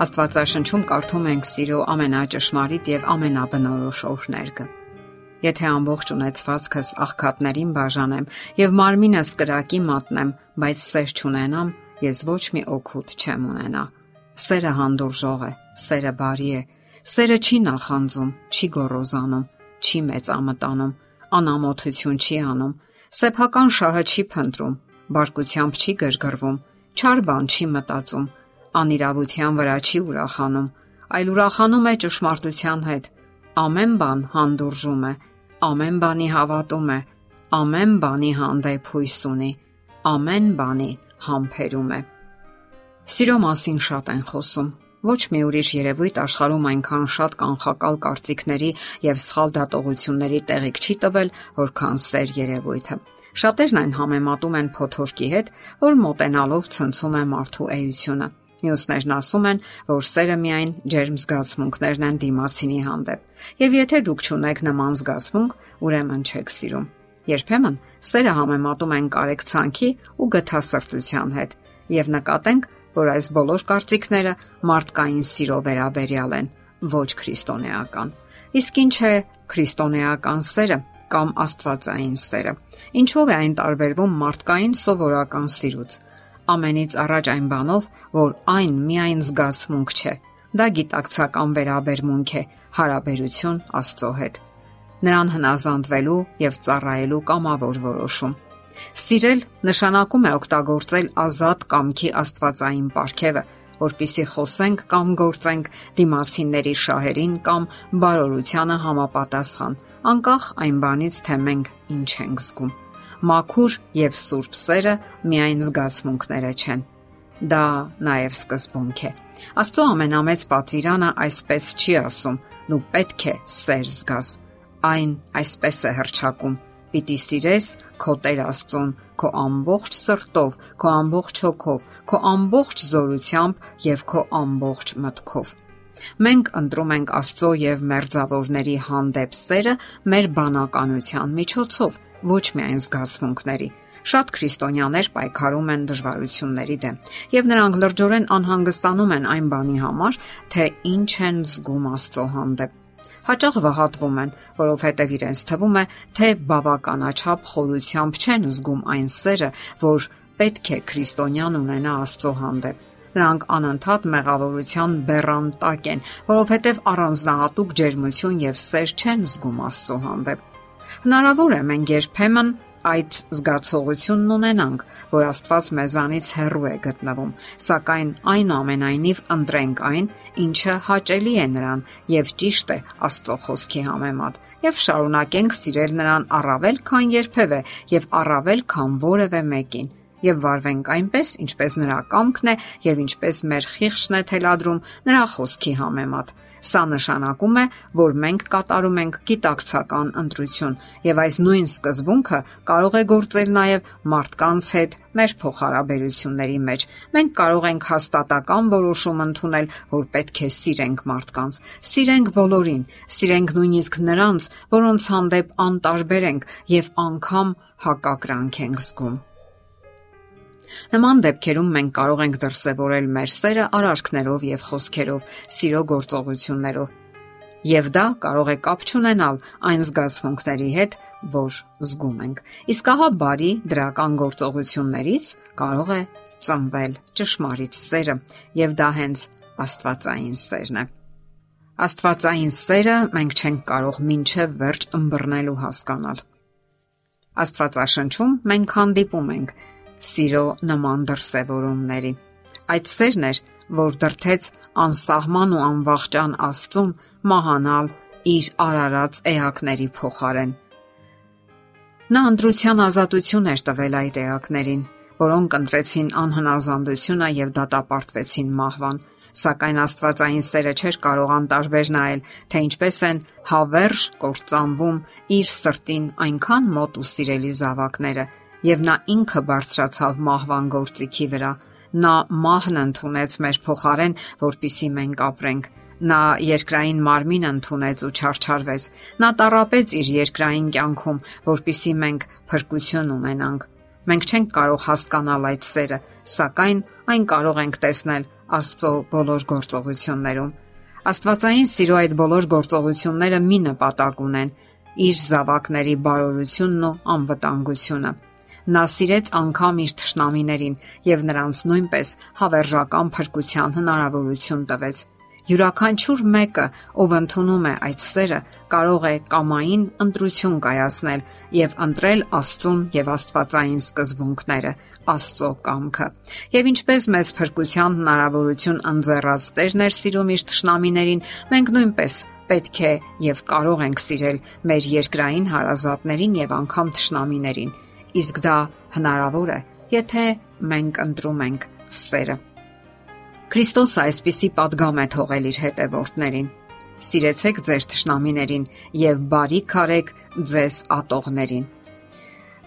Աստվածաշնչում կարդում ենք սիրո ամենաճշմարիտ եւ ամենաբնորոշ օրհներգը։ Եթե ամբողջ ունեցվածքս աղքատներին բաժանեմ եւ մարմինս կրակի մատնեմ, բայց սեր չունենամ, ես ոչ մի օգուտ չեմ ունենա։ Սերը հանդուրժող է, սերը բարի է, սերը չի նախանձում, չի գոռոզանում, չի մեծամտանում, անամոթություն չի անում, սեփական շահը չի փնտրում, բարկությամբ չի գրգռվում, չար բան չի մտածում անիրավության վրա չի ուրախանում, այլ ուրախանում է ճշմարտության հետ։ Ամեն բան հանդուրժում է, ամեն բանի հավատում է, ամեն բանի հանդեպ հույս ունի, ամեն բանի համբերում է։ Սիրո մասին շատ են խոսում։ Ոչ մի ուրիշ երևույթ աշխարհում այնքան շատ կանխակալ կարծիքների եւ սխալ դատողությունների տեղիք չի տվել, որքան սեր երևույթը։ Շատերն այն համեմատում են փոթորկի հետ, որ մոտենալով ցնցում է մարդու էությունը։ Մյուսներն ասում են, որ սերը միայն ջերմ զգացմունքներն են դիմացինի հանդեպ։ Եվ եթե դուք ճունեք նման զգացմունք, ուրեմն չեք սիրում։ Երբեմն սերը համեմատում են կարեկցանքի ու գթասրտության հետ, եւ նկատենք, որ այս բոլոր կարծիքները մարդկային սիրո վերաբերյալ են, ոչ քրիստոնեական։ Իսկ ինչ է քրիստոնեական սերը կամ աստվածային սերը։ Ինչով է այն տարբերվում մարդկային սովորական սիրուց ամենից առաջ այն բանով, որ այն միայն զգացմունք չէ։ Դա գիտակցական վերաբերմունք է, հարաբերություն Աստծո հետ։ Նրան հնազանդվելու եւ ծառայելու կամավոր որոշում։ Սիրել նշանակում է օգտագործել ազատ կամքի աստվածային ապարքևը, որpիսի խոսենք կամ գործենք դիմացիների շահերին կամ բարօրությանը համապատասխան, անկախ այն բանից, թե մենք ինչ ենք զգում մաքուր եւ սուրբ սերը միայն զգացմունքները չեն։ Դա նաև սկզբունք է։ Աստծո ամենամեծ պատվիրանը այսպես չի ասում՝ «Նու պետք է սեր զգաս»։ Այն այսպես է հրճակում. «Պիտի սիրես քո Տեր Աստծուն քո ամբողջ սրտով, քո ամբողջ հոգով, քո ամբողջ զորությամբ եւ քո ամբողջ մտքով»։ Մենք ընտրում ենք Աստծո եւ մերձավորների հանդեպ սերը մեր բանականության միջոցով ոչ միայն զգացմունքների։ Շատ քրիստոնյաներ պայքարում են դժվարությունների դեմ, եւ նրանք լրջորեն անհանգստանում են այն բանի համար, թե ինչ են զգում Աստծո հանդեպ։ Հաճախ վհատվում են, որովհետև իրենց թվում է, թե բավականաչափ խորությամբ չեն զգում այն սերը, որ պետք է քրիստոնյան ունենա Աստծո հանդեպ։ Նրանք անընդհատ մեղավորության բեռան տակ են, որովհետև առանձնահատուկ ջերմություն եւ սեր չեն զգում Աստծո հանդեպ։ Հնարավոր է մենք երբեմն այդ զգացողությունն ունենանք, որ Աստված մեզանից հեռու է գտնվում, սակայն այնուամենայնիվ ընտրենք այն, ինչը հաճելի է նրան եւ ճիշտ է Աստծո խոսքի համեմատ, եւ շարունակենք սիրել նրան առավել քան երբևէ եւ առավել քան որևէ մեկին եւ վարվենք այնպես, ինչպես նրա կամքն է եւ ինչպես մեր խիղճն է թելադրում նրա խոսքի համեմատ։ Սա նշանակում է, որ մենք կատարում ենք գիտակցական ընտրություն եւ այս նույն սկզբունքը կարող է գործել նաեւ մարդկանց հետ մեր փոխհարաբերությունների մեջ։ Մենք կարող ենք հաստատական որոշում ընդունել, որ պետք է սիրենք մարդկանց։ Սիրենք բոլորին, սիրենք նույնիսկ նրանց, որոնց հանդեպ անտարբեր ենք եւ անգամ հակակրանք ենք զգում։ Նման դեպքերում մենք կարող ենք դրսևորել մեր սերը արարքներով եւ խոսքերով, սիրո գործողություններով։ Եվ դա կարող է կապ չունենալ այն զգացմունքների հետ, որ զգում ենք։ Իսկ ահա բարի դրական գործողություններից կարող է ծնվել ճշմարիտ սերը, եւ դա հենց Աստվածային սերն է։ Աստվածային սերը մենք չենք կարող մինչև վերջ ըմբռնել ու հասկանալ։ Աստվածաշնչում մենք հանդիպում ենք սիրո նման դրսևորումների։ Այդ սերն էր, որ դրթեց անսահման ու անվախճան Աստծուն մահանալ իր արարած էակների փոխարեն։ Նա ընտրության ազատություն էր տվել այդ էակներին, որոնք ընտրեցին անհնազանդությունը եւ դատապարտվեցին մահվան, սակայն Աստվածային սերը չէր կարող անտարբեր նայել, թե ինչպես են հավերժ կործանվում իր սրտին այնքան մոտ ու սիրելի զավակները, եւ նա ինքը բարձրացավ մահվան գործիքի վրա։ Նա մահն ընդունեց մեր փոխարեն, որpիսի մենք ապրենք։ Նա երկրային մարմին ընդունեց ու չարչարվեց։ Նա տարապեց իր երկրային կյանքում, որpիսի մենք փրկություն ունենանք։ Մենք չենք կարող հասկանալ այդ սերը, սակայն այն կարող ենք տեսնել Աստծո բոլոր գործողություններում։ Աստվածային սիրո այդ բոլոր գործողությունները մի նպատակ ունեն՝ իր զավակների բարօրությունն ու անվտանգությունը։ Նա սիրեց անգամ իր ճշնամիներին եւ նրանց նույնպես հավերժական փրկության հնարավորություն տվեց։ Յուրաքանչյուր մեկը, ով ընդունում է այդ սերը, կարող է կամային ընտրություն կայացնել եւ ընտրել Աստծուն եւ Աստվածային սկզբունքները, Աստծո կամքը։ Եվ ինչպես մեծ փրկության հնարավորություն ընձեռած Տերն էր սիրում իր ճշնամիներին, մենք նույնպես պետք է եւ կարող ենք սիրել մեր երկրային հարազատներին եւ անգամ ճշնամիներին։ Իսկ դա հնարավոր է, եթե մենք ընտրում ենք սերը։ Քրիստոսը այսպիսի падգամ է թողել իր հետևորդներին. Սիրեցեք ձեր ճշնամիներին եւ բարի քարեք ձեզ ատողներին։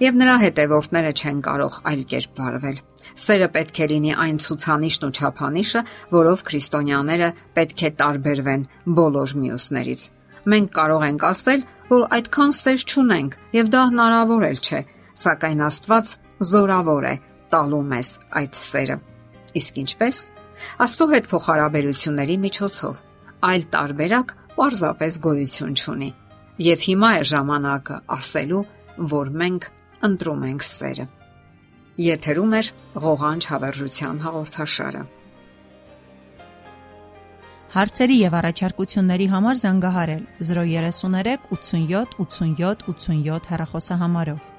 Եվ նրա հետևորդները չեն կարող այլ կերպ վարվել։ Սերը պետք է լինի այն ցուցանիշն ու չափանիշը, որով քրիստոնյաները պետք է տարբերվեն բոլոր մյուսներից։ Մենք կարող ենք ասել, որ այդքան սեր չունենք, եւ դա հնարավոր էլ չէ, սակայն Աստված զորավոր է տալու մեզ այդ սերը։ Իսկ ինչպես? Աստծո հետ փոխհարաբերությունների միջոցով այլ տարբերակ պարզապես գոյություն չունի։ Եվ հիմա է ժամանակը ասելու, որ մենք ընտրում ենք սերը։ Եթերում է ղողանջ հավերժության հաղորդաշարը։ Հարցերի եւ առաջարկությունների համար զանգահարել 033 87 87 87 հեռախոսահամարով։